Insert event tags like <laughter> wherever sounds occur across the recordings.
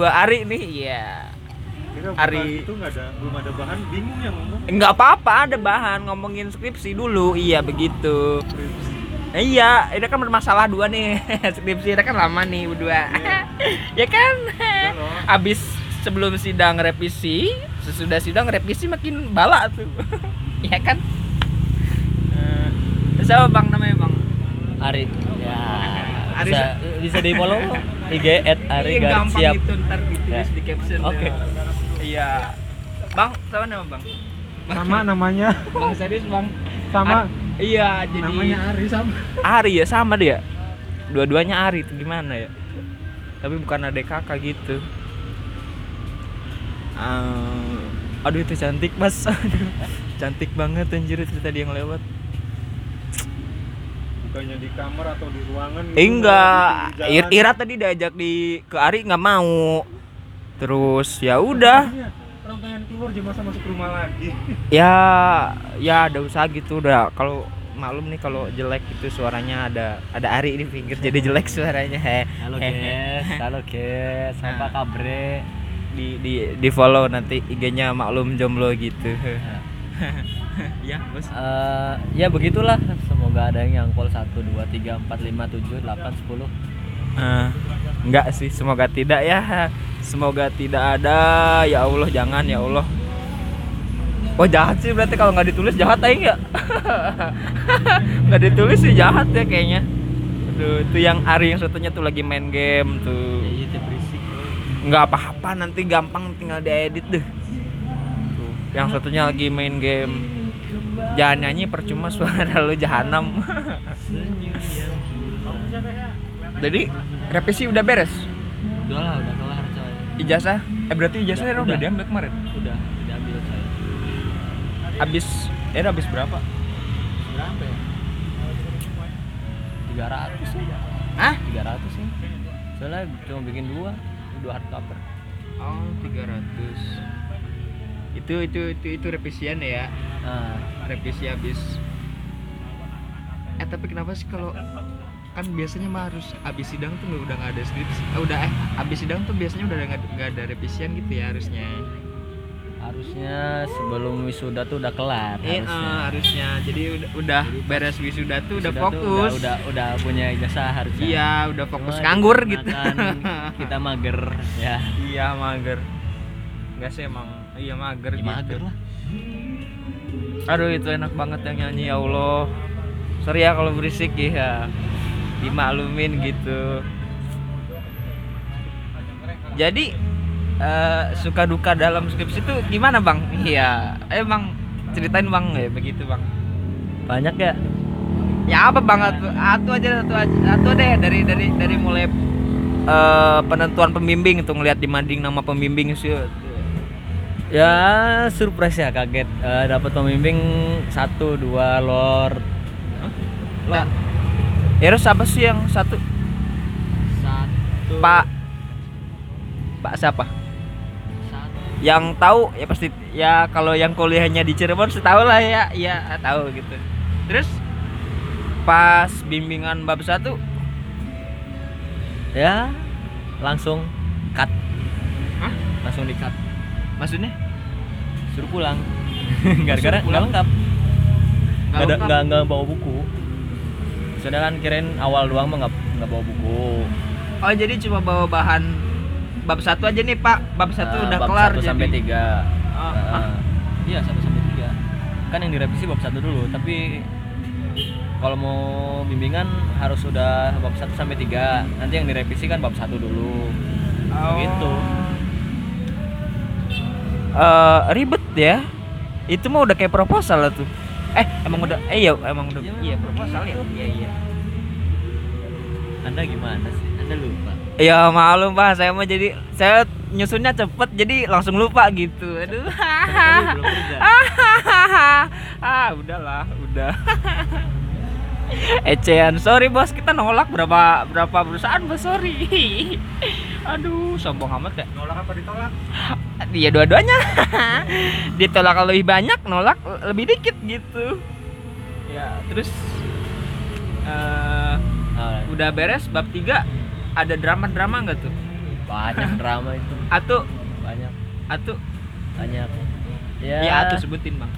dua Ari nih. Iya. Kira Hari- bukan itu nggak ada belum ada bahan bingung ya ngomong. Nggak apa-apa ada bahan ngomongin skripsi dulu. Iya begitu. Eh, iya ini kan bermasalah dua nih. <laughs> Skripsi ini kan lama nih berdua. <laughs> Ya kan? Iya loh. abis sebelum sidang revisi sesudah sidang revisi makin bala tuh. <laughs> Ya kan? Eh, siapa bang namanya bang? Ari ya Ari bisa bisa di follow IG at Ari Iya, Gar- gampang siap itu ntar ditulis Ya. di caption Oke. ya. iya. Bang siapa nama bang? Sama namanya. Bang serius bang? Sama. Ar- iya jadi namanya Ari sama. Ari ya sama dia. Dua-duanya Ari itu gimana ya? Tapi bukan adek kakak gitu. Ah, aduh itu cantik mas. Aduh, <laughs> cantik banget anjir itu tadi yang lewat bukannya di kamar atau di ruangan gitu, enggak. Ir Ira tadi diajak di ke Ari nggak mau. Terus ya udah. Iya, orang pengen keluar masa masuk rumah lagi. <laughs> Ya ya ada usaha gitu. Udah kalau maklum nih kalau jelek itu suaranya ada ada Ari di pinggir jadi jelek suaranya. He <laughs> halo guys halo guys apa Nah. kabar di di di follow nanti IG-nya maklum jomblo gitu. <laughs> <laughs> ya, Bos. Eh, ya begitulah semoga ada yang nyangkol 1 2 3 4 5 7 8 10 Eh, enggak sih, semoga tidak ya. Semoga tidak ada. Ya Allah, jangan ya Allah. Oh jahat sih berarti kalau nggak ditulis jahat aing ya. <laughs> nggak ditulis sih jahat ya kayaknya. Tuh, itu yang Ari yang satunya tuh lagi main game tuh. ya itu berisik nggak apa-apa nanti gampang tinggal diedit deh Tuh, yang satunya lagi main game jangan nyanyi percuma suara lu jahanam. Jadi revisi udah beres? Udah lah udah kelar coy. Ijazah? Eh berarti ijazahnya Udah, udah, udah. diambil kemarin? Udah diambil coy. Habis eh habis berapa? Berapa ya? 300 sih Hah? 300 sih. Soalnya cuma bikin dua dua hardcover. Oh 300 itu itu itu itu revisian ya. Nah revisi habis. Eh tapi kenapa sih kalau kan biasanya mah harus habis sidang tuh udah nggak ada skripsi. Eh, udah eh habis sidang tuh biasanya udah nggak ada revisian gitu ya harusnya. Harusnya sebelum wisuda tuh udah kelar eh, harusnya. eh, harusnya. Jadi udah, udah beres wisuda tuh udah Wisuda tuh fokus. udah, udah udah punya ijazah harusnya. Iya udah fokus Cuma nganggur gitu. kita mager ya. Iya mager. Nggak sih emang iya mager Ya, gitu mager lah Aduh itu enak banget yang nyanyi ya Allah. Sorry ya kalau berisik ya. Dimaklumin gitu. Jadi eh, suka duka dalam skripsi itu gimana bang? Iya, emang ceritain bang ya begitu bang. banyak ya Ya apa bang? Atu, atu aja, atu aja, atu deh dari dari dari mulai eh, penentuan pembimbing itu ngelihat di mading nama pembimbing sih. Ya surprise ya kaget Eh, dapat pembimbing satu dua lord Lah, Eros apa sih yang satu? satu Pak Pak siapa? satu Yang tahu ya pasti ya kalau yang kuliahnya di Cirebon sih tahu lah ya, ya tahu gitu. Terus pas bimbingan bab satu ya langsung cut Hah? langsung di cut maksudnya? Suruh pulang. <laughs> Gara-gara nggak lengkap nggak ada nggak nggak bawa buku. Sudah kan kirain awal doang mah nggak nggak bawa buku. Oh jadi cuma bawa bahan bab satu aja nih Pak, bab satu Nah, udah bab kelar satu jadi. sampai tiga. Oh, ah. iya satu sampai tiga. Kan yang direvisi bab satu dulu tapi kalau mau bimbingan harus udah bab satu sampai tiga. Nanti yang direvisi kan bab satu dulu. Oh. Gitu. Eh, ribet ya. Itu mah udah kayak proposal lah tuh. Eh, emang udah eh iya emang udah Iya, iya proposal ya. Iya iya. anda gimana sih anda lupa Ya maklum Pak, saya mah jadi saya nyusunnya cepet jadi langsung lupa gitu. Aduh. Kerja <laughs> ah, udahlah, udah. <laughs> Ecehan, sorry bos, kita nolak berapa berapa perusahaan bos, sorry. Aduh, sombong amat ya. nolak apa ditolak Dia dua-duanya. <laughs> Ditolak lebih banyak, nolak lebih dikit gitu. Ya, terus Ah, udah beres bab 3 ada drama-drama nggak tuh? banyak drama itu Atu, banyak atu. banyak ya, Ya, atu sebutin, Bang.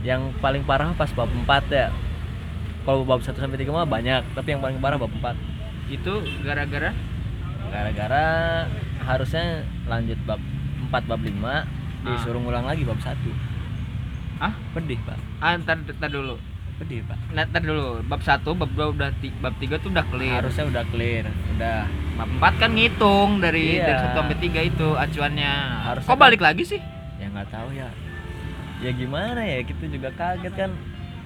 yang paling parah pas bab 4 ya kalau bab 1 sampai 3 mah banyak tapi yang paling parah bab 4 Itu gara-gara gara-gara harusnya lanjut bab 4 bab 5 disuruh ngulang lagi bab 1 ah, pedih pak ah ntar, ntar dulu. pedih pak Nah, ntar dulu. Bab 1, bab 2 udah bab 3 tuh udah clear. harusnya udah clear udah Bab 4 kan ngitung dari Iya. dari 1 sampai 3 itu acuannya. Harusnya Kok kan- balik lagi sih? ya nggak tahu ya ya gimana ya kita juga kaget kan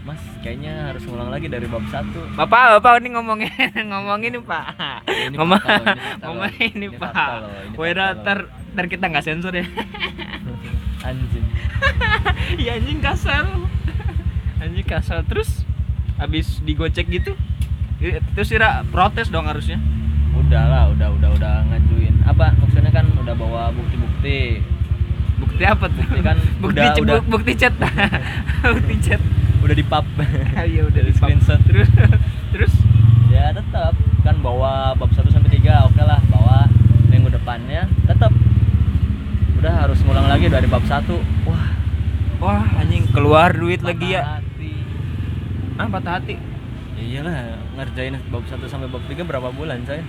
mas kayaknya harus ngulang lagi dari bab 1 Bapak, Bapak ini ngomongin <laughs> ngomongin nih, Pak. Ini Ngomong ini ini, Ini Pak. ini Wira ntar ntar kita nggak sensor ya. <laughs> anjing <laughs> Iya anjing kasar. Anjing kasar terus habis digocek gitu. Terus Ira protes dong harusnya. udah lah udah udah udah ngajuin apa maksudnya kan udah bawa bukti-bukti Bukti apa tuh? Bukti kan bukti udah- udah. bu- bukti chat. bukti chat. Udah di pub. <laughs> Iya udah di screenshot. Terus terus? Ya tetap kan bawa bab 1 sampai 3 oke lah. Bawa minggu depannya tetap udah harus ngulang lagi dari bab 1 wah. Wah anjing keluar duit patah lagi ya. hati. Ah patah hati. ya iyalah ngerjain bab 1 sampai bab 3 berapa bulan saya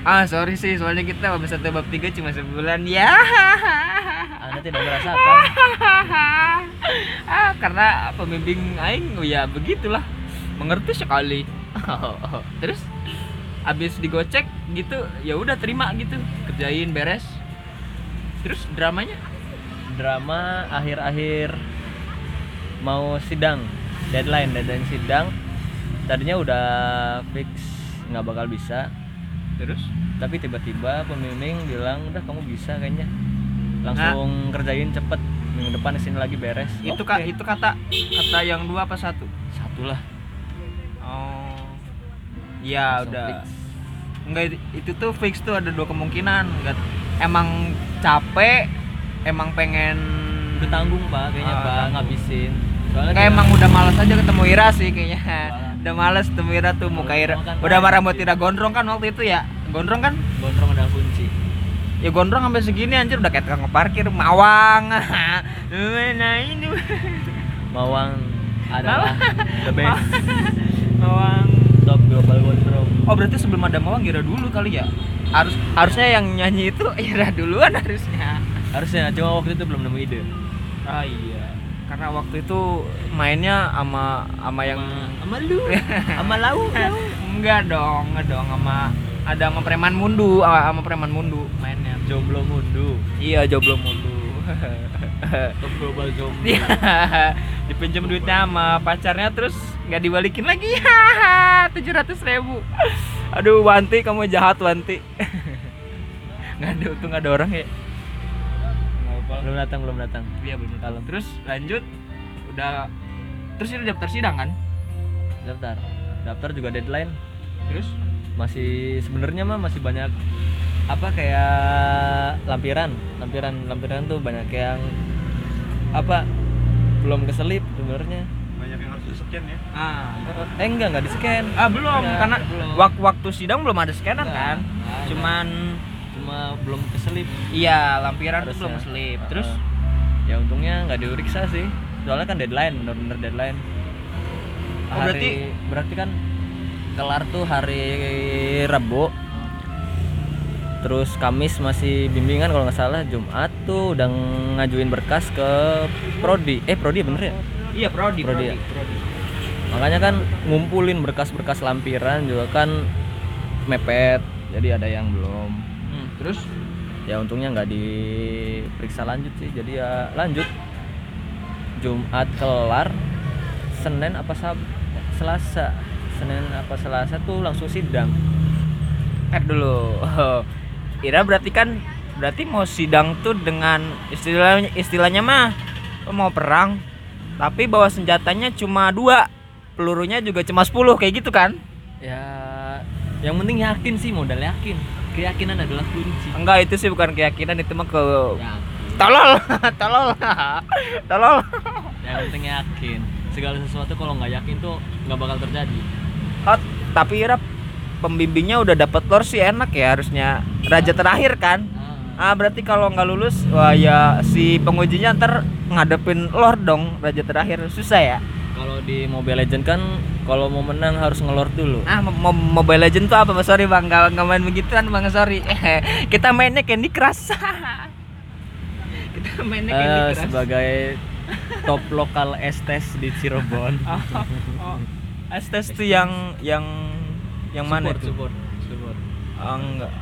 Ah sorry sih soalnya kita bab satu bab tiga cuma sebulan. Ya. anda tidak merasakan. ah <laughs> karena pembimbing aing oh ya begitulah. Mengerti sekali. <laughs> Terus abis digocek gitu ya udah terima gitu. Kerjain beres. Terus dramanya? Drama akhir-akhir mau sidang. Deadline deadline sidang. Tadinya udah fix nggak bakal bisa. Terus? Tapi tiba-tiba pembimbing bilang udah kamu bisa kayaknya. Langsung kerjain cepet minggu depan ke sini lagi beres. Itu Oke. kak itu kata kata yang dua apa satu? Satu lah. Oh. Ya Langsung udah. fix. Enggak itu- tuh fix tuh ada dua kemungkinan. Enggak emang capek emang pengen udah tanggung pak kayaknya pak tanggung. ngabisin. Soalnya kayak emang udah malas aja ketemu Ira sih kayaknya. Malah. udah males ketemu Ira tuh muka Ira. kan, udah marah buat Ira. Gondrong kan waktu itu ya? Gondrong kan? Gondrong ada kunci ya gondrong sampai segini anjir udah kayak tukang parkir mawang. <laughs> Nah ini? Mawang adalah the best. <laughs> Mawang. Top global wardrobe. Oh berarti sebelum ada mawang Ira dulu kali ya? Harus harusnya yang nyanyi itu Ira duluan harusnya. Harusnya cuma waktu itu belum nemu ide. Ah iya. Karena waktu itu mainnya sama sama yang sama lu <laughs> sama lau. Enggak dong enggak dong sama ada sama preman mundu ah, sama preman mundu mainnya. Jomblo mundu. Iya jomblo mundu. <laughs> Global jomblo. Iya, <laughs> dipinjam duitnya sama pacarnya terus nggak dibalikin lagi. <laughs> Tujuh ratus ribu. Aduh Wanti kamu jahat Wanti. Nggak ada untung ada orang ya. Belum datang belum datang. Iya belum kalau terus lanjut udah terus itu daftar sidang kan? Daftar. Daftar juga deadline terus? Masih sebenarnya mah masih banyak apa kayak lampiran. Lampiran lampiran tuh banyak yang apa belum keselip sebenarnya. Banyak yang harus di scan ya? Ah eh enggak enggak di scan ah belum Enggak, karena belum. wak- waktu sidang belum ada scanan Enggak, kan? enggak cuman cuma belum keselip. Iya lampiran tuh belum selip Heeh. terus? ya untungnya nggak diuriksa sih. Soalnya kan deadline bener-bener deadline. Oh, berarti- berarti kan kelar tuh hari Rabu. Terus Kamis masih bimbingan kalau nggak salah. Jumat tuh udah ngajuin berkas ke prodi. Eh prodi bener ya? Iya prodi Prodi ya? makanya kan ngumpulin berkas-berkas lampiran juga kan mepet. Jadi ada yang belum. Hmm, terus? Ya untungnya nggak diperiksa lanjut sih. Jadi ya lanjut. Jumat kelar Senin apa sab Selasa Senin apa Selasa tuh langsung sidang. Eh dulu. <laughs> Ira berarti kan berarti mau sidang tuh dengan istilahnya istilahnya mah mau perang tapi bawa senjatanya cuma dua pelurunya juga cuma 10 kayak gitu kan? Ya yang penting yakin sih modal yakin. Keyakinan adalah kunci. Enggak itu sih bukan keyakinan itu mah ke yakin. Tolol. <laughs> Tolol. Tolol. Yang penting yakin. Segala sesuatu kalau nggak yakin tuh nggak bakal terjadi Oh, tapi Ira pembimbingnya udah dapat lor sih enak ya harusnya. Raja terakhir kan? Ah. Berarti kalau nggak lulus wah ya si pengujinya ntar ngadepin lor dong raja terakhir. Susah ya? Kalau di Mobile Legend kan kalau mau menang harus ngelor dulu. ah mo- mo- mobile legend tuh apa sorry bang. Nggak nggak main begituan bang. Sorry. <laughs> Kita mainnya Candy Crush. <laughs> Kita mainnya Candy Eh, Crush. sebagai top lokal estes di Cirebon. <laughs> oh, oh. Estes tuh yang yang yang mana itu? Support, support. Oh, enggak.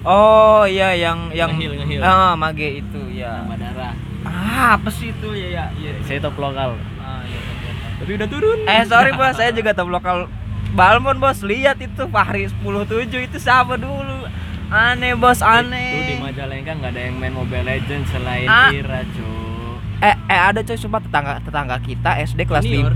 Oh iya yang yang Ngehil, ngehil. Ah, mage itu ya. Madara. Ah, apa sih itu ya ya. iya. Saya top lokal. Ah, iya, iya, iya. Tapi udah turun. Eh sorry bos, saya juga top lokal Balmon bos, lihat itu Fahri 107 itu siapa dulu? Aneh bos, Itu di aneh. Majalengka nggak ada yang main Mobile Legends selain Ah. Ira, cu. Eh, eh ada coy cuma tetangga tetangga kita SD kelas 5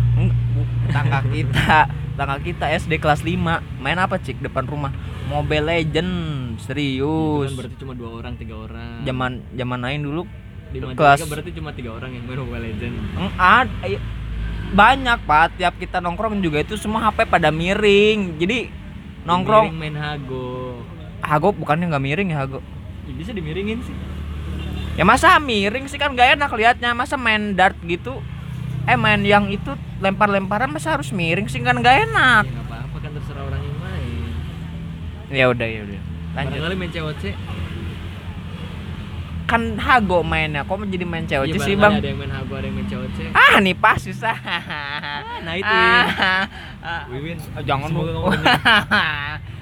Tetangga kita. Tetangga kita SD kelas 5 main apa cik? Depan rumah. Mobile Legend. Itu serius kan berarti cuma dua orang, tiga orang. zaman zaman lain dulu. Di kelas- Majalengka berarti cuma tiga orang yang main Mobile Legends. Mm, ad, eh, banyak pak. Tiap kita nongkrong juga itu semua HP pada miring. Jadi nongkrong Miring main Hago. Hago bukannya nggak miring ya Hago? Ya, bisa dimiringin sih. ya masa miring sih? Kan gak enak liatnya. Masa main dart gitu eh main yang itu lempar-lemparan masa harus miring sih kan gak enak Ya nggak apa-apa kan terserah orang yang main. ya udah ya udah lanjut Barangkali main COC. kan Hago mainnya kok jadi main COC Iya, sih bang Ada yang main Hago, ada yang main COC. ah nih pas susah nah itu. Ah, ah. Wiwin. Oh, jangan Semoga.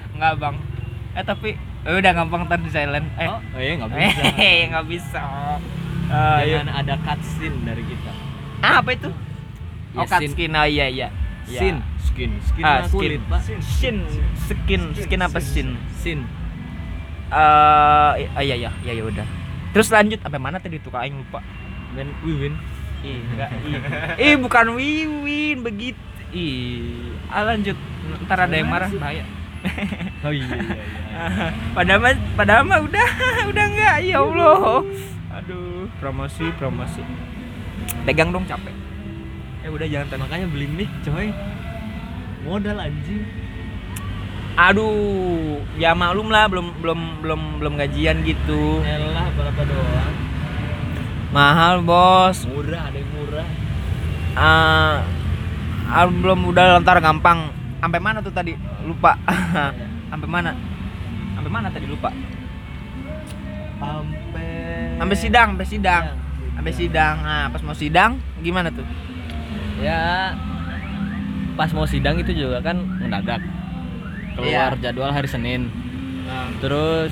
Enggak, <laughs> Bang. Eh tapi eh, udah gampang tadi silent. Eh. Oh, oh iya nggak bisa. Eh, nggak bisa. <laughs> Ah, iya. Jangan ada cutscene dari kita. Ah, apa itu? Ya, Oh, cut skin. Oh, iya, iya. Ya. Sin, skin, skin Ah, mah kulit, skin. Pak. Skin, skin, skin apa sin? Sin. Eh, ah, iya, iya, iya, ya udah. Terus lanjut sampai mana tadi tuh Kak Aing lupa. Main Wiwin. Ih, enggak. Ih, Ih, bukan Wiwin begitu. Ih, ah, lanjut. Ntar ada yang marah bahaya. Oh iya iya iya. <laughs> padahal mah padahal mah udah <laughs> udah enggak ya Allah aduh promosi promosi pegang dong capek. Eh udah jangan tembak Makanya beli mic, coy. Modal anjing. aduh ya maklum lah belum belum belum belum gajian gitu. Elah berapa doang? mahal bos. Murah, ada yang murah. ah ah, belum udah lantar gampang. Sampai mana tuh tadi? Lupa. <laughs> Sampai mana? Sampai mana tadi? Lupa. Sampai sampai sidang sampai sidang. Sidang. Sampai sidang nah pas mau sidang gimana tuh Ya pas mau sidang itu juga kan mendadak. Keluar Iya. jadwal hari Senin. Terus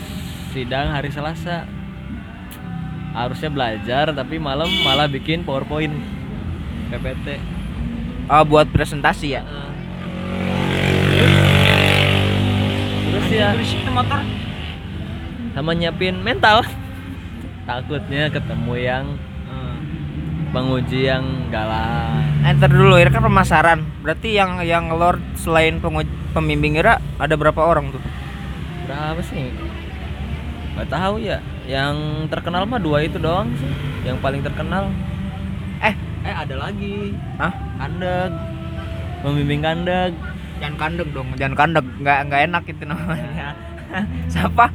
sidang hari Selasa. Harusnya belajar tapi malam malah bikin PowerPoint PPT. oh buat presentasi ya Terus ya motor sama nyiapin mental. Takutnya ketemu yang penguji yang galak. Enter dulu, Ira kan pemasaran. Berarti yang yang Lord selain penguj- pembimbing Ira ada berapa orang tuh? Berapa sih? Gak tahu ya. Yang terkenal mah dua itu doang sih. Yang paling terkenal. Eh, Eh ada lagi. Hah? Kandeg. Membimbing kandeg. jangan kandeg dong, jangan kandeg. Nggak nggak enak itu namanya. <laughs> Siapa?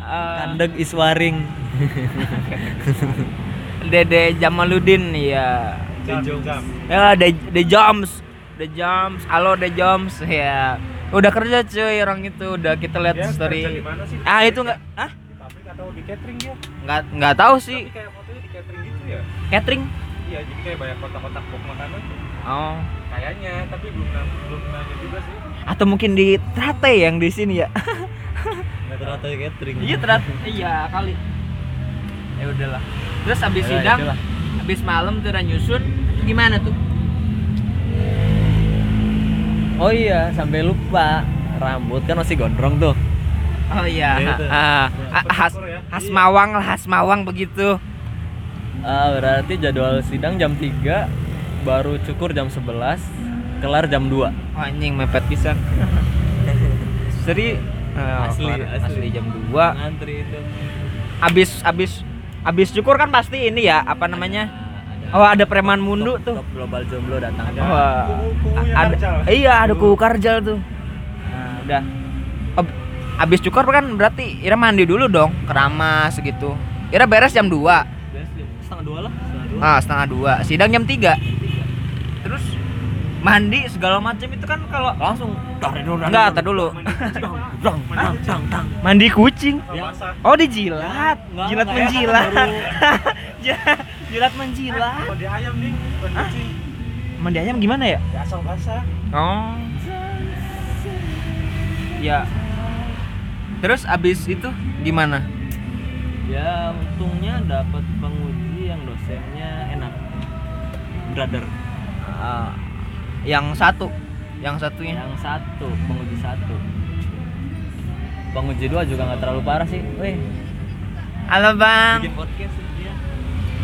Eh, Kandeg iswaring. <laughs> Dede Jamaluddin ya. Jam, jam. Ya, The, The Joms. The Joms. Halo The Joms ya. Udah kerja cuy orang itu. Udah kita lihat Dia kerja story. di mana sih? Ah, itu enggak ah? Di pabrik atau di catering dia? Nggak nggak tahu sih. Tapi kayak fotonya di catering gitu ya? Catering. Iya, jadi kayak banyak kotak-kotak box makanan tuh. Oh. Kayaknya, tapi belum belum nanya juga sih. Atau mungkin di Trate yang di sini ya. Rata-rata catering. Iya terat iya kali. Ya udahlah. Terus habis Ya, sidang, itulah. habis malam tuh udah nyusun gimana tuh? Oh iya, sampai lupa. Rambut kan masih gondrong tuh. Oh iya, Ya, itu. ah, ah, khas ya. khas Mawang lah, khas Mawang begitu. Ah, berarti jadwal sidang jam 3 baru cukur jam 11 kelar jam 2 Oh, anjing mepet pisan. <laughs> Seri eh, Asli, asli. asli jam 2. ngantri itu Habis habis habis cukur kan pasti ini ya, apa namanya? Oh, ada preman mundu tuh. Top global jomblo datang Ada Wah, kuku-kukunya ada, Karjal. iya ada kuku karjal tuh. Nah, udah abis cukur kan berarti Ira mandi dulu dong keramas gitu Ira beres jam 2 Beres jam setengah dua lah setengah dua ah setengah dua sidang jam 3 terus mandi segala macam itu kan kalau langsung enggak tar dulu. Mandi <laughs> kucing. Ya. oh dijilat. Enggak, jilat ya, menjilat. <laughs> jilat menjilat. Mandi ayam nih mandi ayam gimana ya? Ya asal basah Oh. Ya. Terus abis itu gimana? ya untungnya dapat penguji yang dosennya enak. Brother. Ah, yang satu, yang satunya. yang satu penguji satu penguji dua juga nggak terlalu parah sih weh Halo bang. bikin podcast dia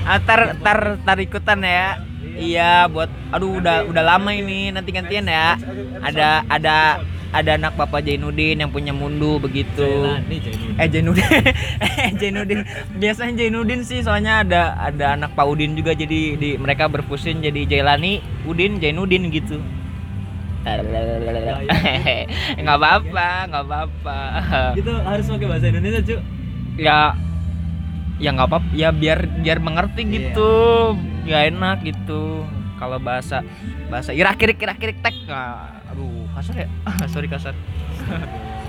Ah, tar, tar, tar ikutan ya. Iya, buat, aduh udah udah lama ini nanti gantian ya. Ada ada ada anak bapak Jainuddin yang punya mundu begitu. Jailani Jailani Eh Jainuddin, <laughs> eh Jainuddin. Biasanya Jainuddin sih, soalnya ada ada anak Pak Udin juga jadi di mereka berpusing jadi Jailani, Udin, Jainuddin gitu. <laughs> nggak apa-apa, nggak apa-apa. gitu harus pakai bahasa Indonesia cu Ya, ya nggak apa, ya biar biar mengerti Iya. gitu, nggak enak gitu. Kalau bahasa bahasa irak kirik irak kirik tek, nah, aduh kasar ya, <laughs> sorry kasar.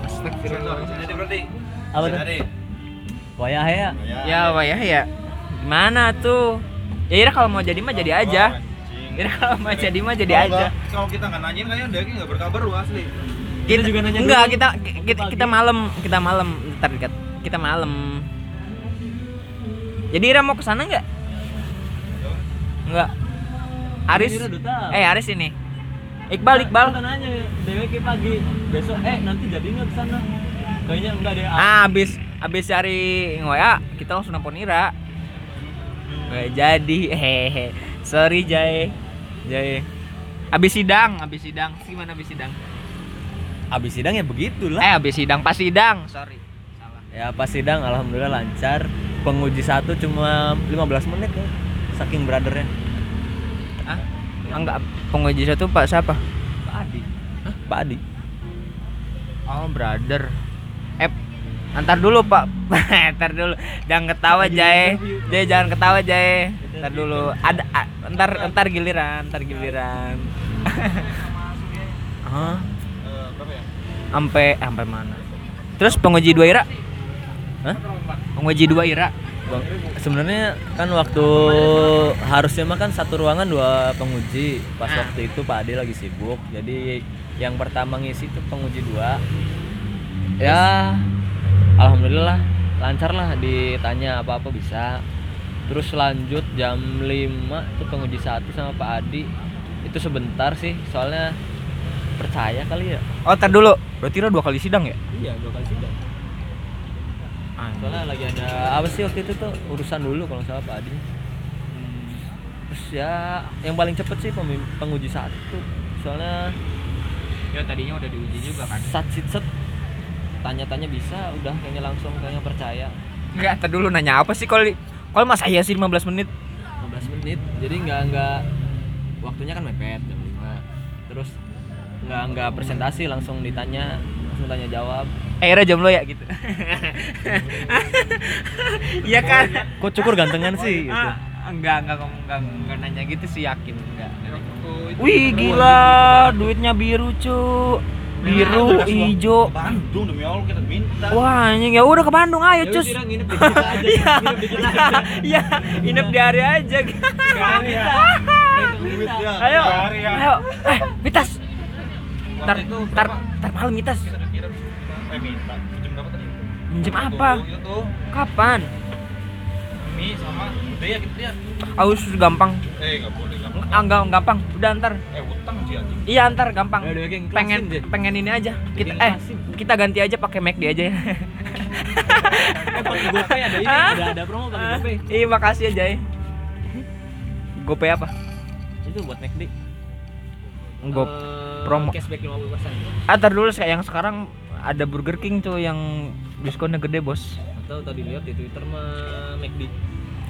Astagfirullah. jadi berarti apa tuh wayah ya Ya, Pak ya. Gimana tuh? Ya Ira kalau mau jadi mah jadi aja. Ira kalau mau jadi mah jadi aja. kalau kita nggak nanyain kayaknya dia nggak berkabar lu asli Kita juga nanya enggak, dulu. kita kita, kita malam, kita malam, ntar kita, kita malam. Jadi Ira mau ke sana enggak? Enggak. Aris. Eh, Aris ini. Iqbal, Iqbal. Kita nanya DWK pagi besok eh nanti jadi nggak ke sana kayaknya enggak deh Ah, habis habis cari ngoya, kita langsung nelpon Ira. Nggak jadi. Hehehe. Sorry, Jay. Jay. Habis sidang, habis sidang. Gimana habis sidang? abis sidang ya begitulah Eh, habis sidang pas sidang. Sorry. Salah. ya pas sidang alhamdulillah lancar penguji satu cuma 15 menit ya saking brothernya Ah, enggak penguji satu Pak siapa? Pak Adi Pak Adi Oh, brother. Eh, antar dulu, Pak. <laughs> Antar dulu. Jangan ketawa, Jay. Jay, jangan ketawa, Jay. Ntar dulu. Ada entar entar giliran, entar giliran. <laughs> Hah? Sampai sampai mana? Terus penguji dua Ira? Hah? Penguji dua Ira? Bang, sebenarnya kan waktu harusnya mah kan satu ruangan dua penguji. Pas Ah. waktu itu Pak Adi lagi sibuk. Jadi yang pertama ngisi itu penguji dua. Ya, alhamdulillah lancar lah ditanya apa-apa bisa. Terus lanjut jam 5 itu penguji satu sama Pak Adi. Itu sebentar sih, soalnya percaya kali ya. Oh, ntar dulu. Berarti Ira dua kali sidang ya? Iya, dua kali sidang. Soalnya lagi ada apa sih waktu itu tuh? Urusan dulu kalau salah Pak Adi. Terus ya yang paling cepet sih penguji satu. Soalnya Ya tadinya udah diuji juga kan. sat sit set. Tanya-tanya bisa udah kayaknya langsung kayaknya percaya. Enggak, ntar dulu nanya apa sih kalau kalau mas saya sih 15 menit? 15 menit jadi nggak nggak waktunya kan mepet jam 5 terus nggak nggak presentasi langsung ditanya langsung tanya jawab Ira jomblo ya gitu. <laughs> Iya kan? kok cukur gantengan sih gitu. Ah, enggak, enggak, enggak, enggak, nanya gitu sih yakin enggak. Wih, gila, duitnya biru, cu. Biru, hijau. Bandung demi Allah kita minta Wah, anjing ya udah ke Bandung ayo, Ya cus. udah, nginep di <laughs> aja, Iya. nginep di. Iya, hari aja. Sekarang <laughs> kita duit ya Ayo, ya. ayo. Eh, Mitas. Ntar, berapa? ntar malam Mitas. kita kirim eh minta jam berapa tadi Minjem apa? tuh Kapan? mie sama udah ya kita lihat Aus gampang. eh nggak boleh gampang Ah, enggak, gampang. Udah ntar. eh utang sih anjing Iya, ntar gampang. Ya udah, Geng, pengen deh. pengen ini aja. Kita eh kita ganti aja pakai McD aja ya. eh pakai GoPay ada ini ada ada promo pakai GoPay Iya, makasih ya, Jay. GoPay apa? itu buat McD Go Eh, promo. cashback 50% Ah, dulu kayak yang sekarang ada Burger King tuh yang diskonnya gede, Bos. atau tadi lihat di Twitter mah McD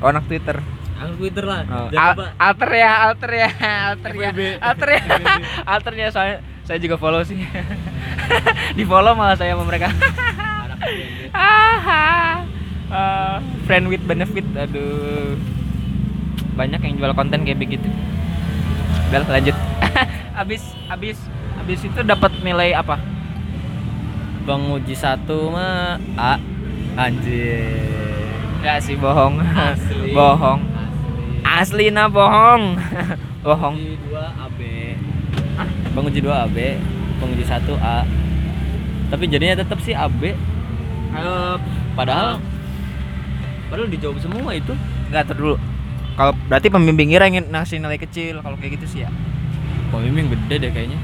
Oh, anak Twitter. Aku Twitter lah Oh, al- alter ya, alter ya, alter ya, alter ya, <laughs> alter ya. Soalnya saya juga follow sih. <laughs> Di follow malah saya sama mereka. Ah, ah, friend with benefit. Aduh. Banyak yang jual konten kayak begitu. Udah lanjut. <laughs> abis abis abis itu dapat nilai apa? Penguji satu mah A anjir Enggak sih bohong. Asli. bohong. asli Asli nah bohong. <laughs> bohong. penguji dua AB penguji dua AB penguji satu A tapi jadinya tetap sih AB Halo. padahal padahal dijawab semua itu Enggak tuh dulu. Kalau berarti pembimbing Ira ingin ngasih nilai kecil kalau kayak gitu sih ya. pembimbing gede deh kayaknya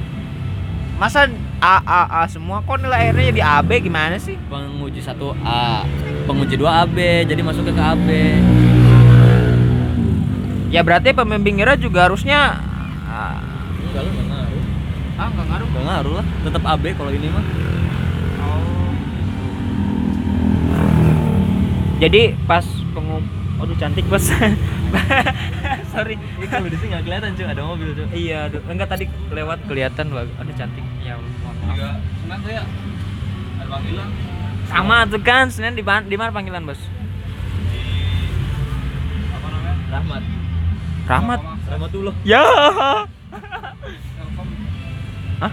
Masa A A A semua kok nilai akhirnya jadi AB gimana sih? penguji satu A penguji dua AB jadi masuk ke AB Ya berarti pembimbing Ira juga harusnya enggak lu nggak ngaruh ah nggak ngaruh. nggak ngaruh lah tetap AB kalau ini mah Oh. Jadi pas pengum Aduh cantik bos. <laughs> <laughs> Sorry. ini kalau di sini nggak kelihatan cuy ada mobil cuy Iya, aduh. enggak tadi lewat kelihatan bagus. Aduh cantik. Ya. Juga senang saya. Ada panggilan. Sama tuh kan, Senin di mana di mana panggilan, Bos? Apa namanya? Rahmat Rahmat. Rahmatullah Ya. Hah?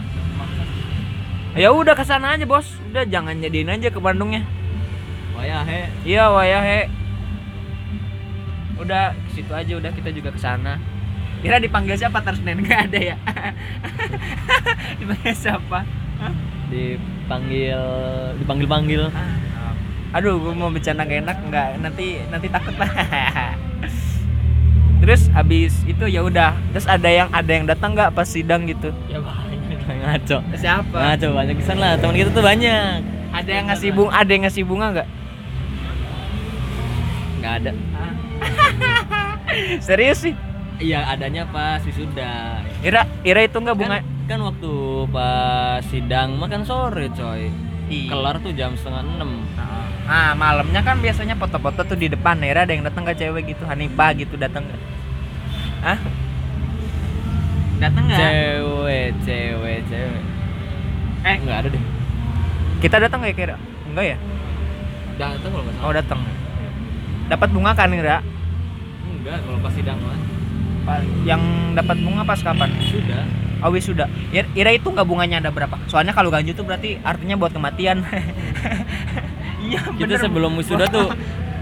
Ya udah ke sana aja, Bos. Udah jangan jadiin aja ke Bandungnya. wayah he Iya, wayahe. Udah ke situ aja udah kita juga ke sana. Kira dipanggil siapa terus Senin enggak ada ya? <laughs> dipanggil siapa? dipanggil dipanggil panggil Aduh, gue mau bercanda gak enak nggak? Nanti nanti takut lah. <laughs> Terus abis itu ya udah. Terus ada yang ada yang datang nggak pas sidang gitu? ya banyak <laughs> ngaco Siapa? ngaco banyak kesan lah teman kita tuh banyak Ada yang ngasih bunga, ada yang ngasih bunga nggak? nggak ada Serius sih? iya adanya pas wisuda Ira, Ira itu nggak bunga? kan, kan waktu pas sidang makan sore coy Iya. kelar tuh jam setengah enam Ah, malamnya kan biasanya foto-foto tuh di depan Ira ada yang datang nggak cewek gitu, Hanifah gitu datang nggak? Hah? Datang nggak? cewek cewek cewek Eh. nggak ada deh Kita datang nggak kira? Enggak ya? datang kalau nggak Oh salah datang. Dapat bunga kan Ira? Enggak kalau pas sidang mah Yang dapat bunga pas kapan? sudah Oh wisuda. Ir- Ira itu nggak bunganya ada berapa? Soalnya kalau ganjil tuh berarti artinya buat kematian. <laughs> Iya kita sebelum wisuda tuh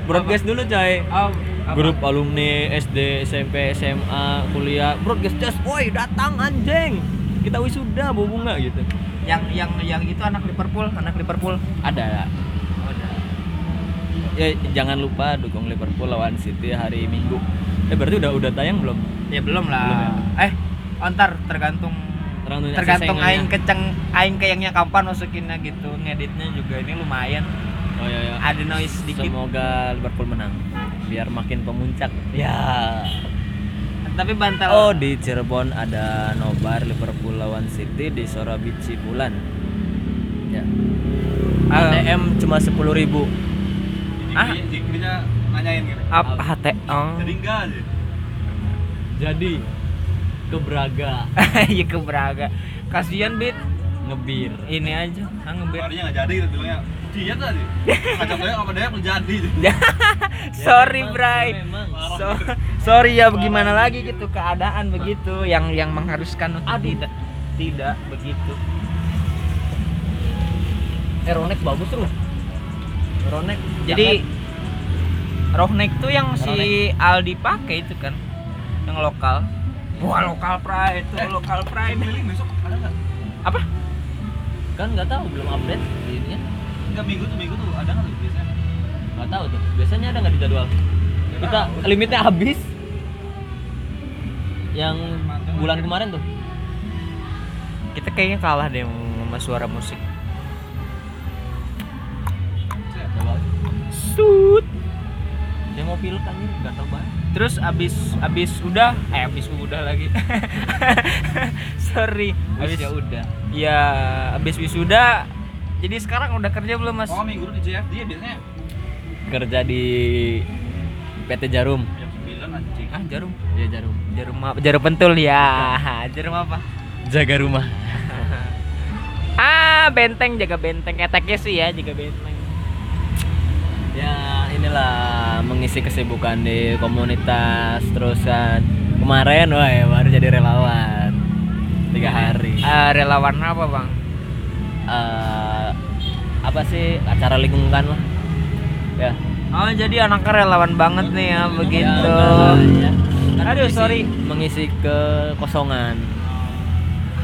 broadcast dulu coy Oh, grup alumni SD SMP SMA kuliah broadcast just woi datang anjing kita wisuda bawa bunga gitu yang yang yang itu anak Liverpool, anak Liverpool. ada ya jangan lupa dukung Liverpool lawan City hari Minggu. Eh berarti udah udah tayang belum? Ya belum Belum lah. Eh, oh, ntar tergantung Tergantung tergantung sesengannya. aing keceng aing kayaknya kapan masukinnya gitu. Ngeditnya juga ini lumayan. Oh iya iya ada noise sedikit semoga Liverpool menang biar makin pemuncak. Ya. Tapi bantal oh di Cirebon ada nobar Liverpool lawan City di Sorabici Bulan. Ya. ATM cuma sepuluh ribu Ah. Nanyain gitu. apa HT oh Jadi enggak aja. jadi ke Braga <laughs> iya ke Braga kasihan bit ngebir ini aja ah, ngebet Tadinya nggak jadi gitu bilangnya. Diet aja. <laughs> Ngajak saya apa dia jadi. <laughs> sorry memang, Bray. So- sorry ya gimana lagi gitu keadaan begitu yang yang mengharuskan untuk tidak tidak begitu eh Ronek bagus tuh Ronek. Jadi Rohnek tuh yang si Aldi pakai itu kan yang lokal. Wah lokal pride itu Eh, lokal pride. Keliling besok ada nggak? apa? Kan nggak tahu belum update. Ini Enggak minggu tuh minggu tuh ada nggak tuh biasanya? nggak tahu tuh biasanya ada nggak di jadwal? Kita limitnya habis. Yang bulan kemarin tuh. Kita kayaknya kalah deh sama suara musik Sut. saya mau pilih anjir gatal banget Terus abis abis udah, eh abis udah lagi. <laughs> Sorry. Abis ya udah ya abis wisuda. Jadi sekarang udah kerja belum mas? Oh minggu di JFD ya biasanya kerja di PT Jarum jam 9 anjing. Ah jarum, ya Jarum jarum apa? Jarum pentul ya. <laughs> Jarum apa? jaga rumah <laughs> Ah benteng jaga benteng. Keteknya sih ya jaga benteng. Ya inilah mengisi kesibukan di komunitas. Terus kan kemarin wah ya, baru jadi relawan. Tiga hari. Eh, relawan apa bang? Eh, apa sih? Acara lingkungan lah. Ya. Oh jadi anaknya relawan banget nih ya begitu. Ya, kan Aduh, mengisi- sorry. mengisi kekosongan.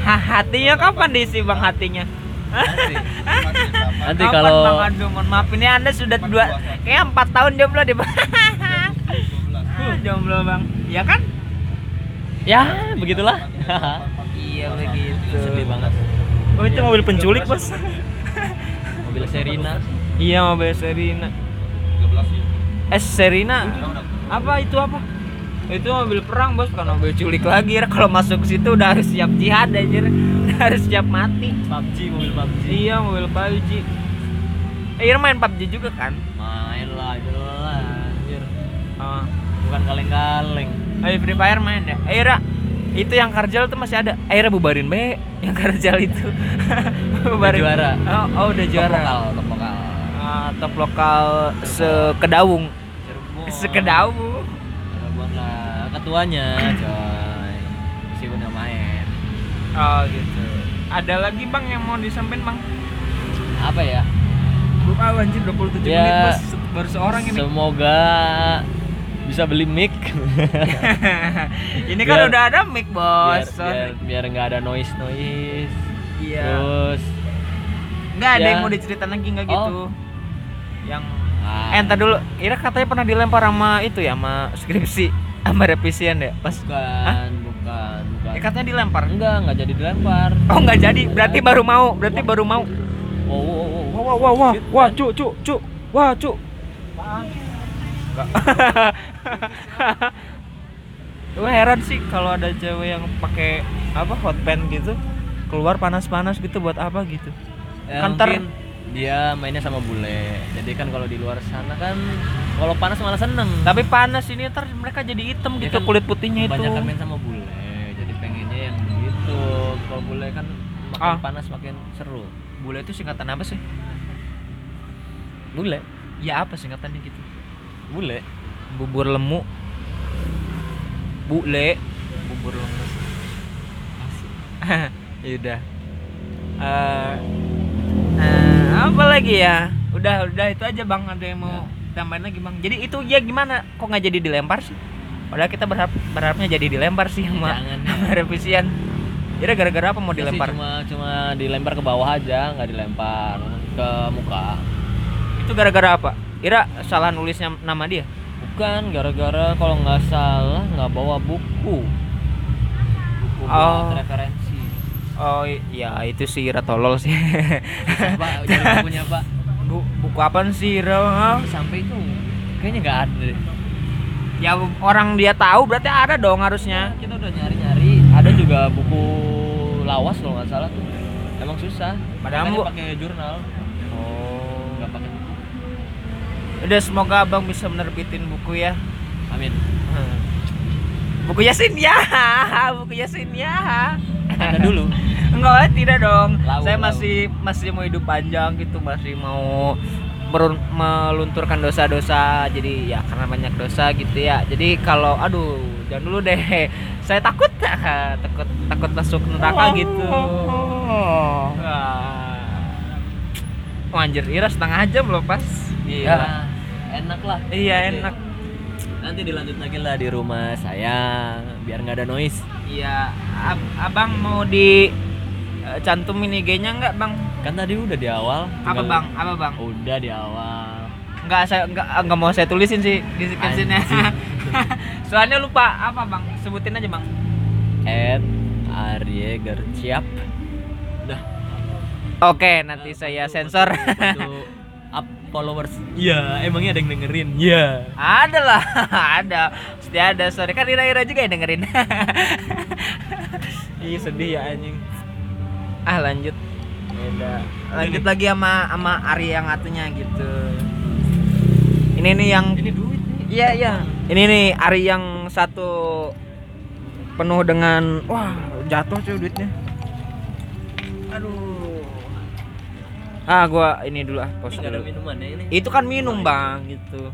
Hah, <laughs> hatinya kapan diisi bang hatinya nanti. Kapan, kalau bang aduh mohon maaf ini anda sudah dua kayak empat tahun jomblo deh bang. <laughs> Jomblo bang. Ya kan? Ya begitulah. Iya begitu. Sedih banget. Oh itu mobil penculik bos. Mobil Serina iya mobil Serina 13 ya. eh Serina apa itu apa? Itu mobil perang bos. Bukan mobil culik lagi. Kalau masuk situ udah harus siap jihad aja <laughs> harus siap mati. PUBG mobil PUBG iya mobil PUBG eh Ira main PUBG juga kan? Main lah itu lah anjir. Oh. bukan kaleng-kaleng. Ayo Free Fire main ya. Eh Ira itu yang karjal tuh masih ada. Eh Ira bubarin be yang karjal itu. <laughs> Bubarin. juara. oh, oh udah top juara. lokal top lokal. Ah, top lokal sekedawung Cirebon. Sekedawung Cirebon lah ketuanya coy. Meskipun nggak main oh gitu ada lagi bang yang mau disampaikan bang apa ya Lupa anjir 27 Ya, menit bos baru seorang ini. semoga bisa beli mic <laughs> ini kan biar- udah ada mic bos. biar nggak ada noise noise Iya. terus Nggak ada ya. yang mau diceritain lagi nggak gitu. Oh. Yang ah, eh entar dulu. Ira katanya pernah dilempar sama itu ya sama skripsi <laughs> sama revisian ya pas. bukan bukan bukan Eh, katanya dilempar. enggak enggak jadi dilempar Oh nggak jadi. Berarti baru mau. Berarti baru mau. oh, oh, oh, oh. Wah wah wah wah wah cu cu cu wah cu. <laughs> Gue heran sih kalau ada cewek yang pakai apa hot pants gitu keluar panas-panas gitu buat apa gitu. Ya, Kan ter- dia mainnya sama bule jadi kan kalau di luar sana kan kalau panas malah seneng Tapi panas ini ntar mereka jadi hitam Dia gitu kan kulit putihnya itu. banyak main sama bule kalau bule kan makin Ah. panas makin seru Bule itu singkatan apa sih? bule Ya apa singkatannya gitu? bule Bubur lemu. Bule, bubur lemu. <laughs> ya udah. Eh, eh, apa lagi ya? Udah, udah itu aja Bang. Ada yang mau tambahin lagi Bang. Jadi itu ya gimana? Kok nggak jadi dilempar sih? Padahal kita berharap berharapnya jadi dilempar sih sama, Jangan, <laughs> sama revisian. Kira gara-gara apa mau sih dilempar? cuma cuma dilempar ke bawah aja nggak dilempar ke muka Itu gara-gara apa? Ira salah nulisnya nama dia. bukan gara-gara kalau nggak salah nggak bawa buku buku Oh. buat referensi Oh iya itu sih Ira tolol sih. pak jadi bukunya pak Bu, buku apa sih Ira? sampai itu kayaknya nggak ada deh. Ya orang dia tahu berarti ada dong harusnya. kita udah nyari-nyari ada juga buku lawas kalau nggak salah tuh emang susah Padahal bu- pakai jurnal Oh. nggak pakai buku Udah semoga Abang bisa menerbitin buku ya. amin <laughs> Hmm. Buku Yasin ya, <laughs> buku Yasin ya. ada dulu <laughs> Enggak, tidak dong. Lau, Saya lau. masih masih mau hidup panjang gitu, masih mau melunturkan dosa-dosa. Jadi ya karena banyak dosa gitu ya. Jadi kalau aduh, jangan dulu deh. Saya takut <laughs> takut takut masuk neraka gitu. Wah. Wah, anjir, Ira setengah jam loh pas. Gila. ya enak lah Iya, enak. nanti dilanjut lagi lah di rumah saya biar nggak ada noise Iya, ab- abang mau di eh, cantumin IG-nya nggak bang? kan tadi udah di awal Apa bang? Apa bang? udah di awal Nggak saya nggak nggak mau saya tulisin sih di captionnya. <laughs> <laughs> Soalnya lupa apa bang? Sebutin aja bang. at Arye Gerciap udah Oke, nanti saya sensor. Untuk up followers iya emangnya ada yang dengerin iya ada lah, <laughs> ada. Pasti ada. Sorry kan Ira-Ira juga yang dengerin. <laughs> Ih sedih ya anjing. Ah lanjut. Beda. Lanjut lagi sama sama Ari yang atunya gitu. Ini nih yang ini Iya iya. Ini nih Ari yang satu penuh dengan wah jatuh cuy duitnya. Aduh. ah gua ini dulu ah pause Ini nggak ada dulu minuman ya ini. itu kan minum bang gitu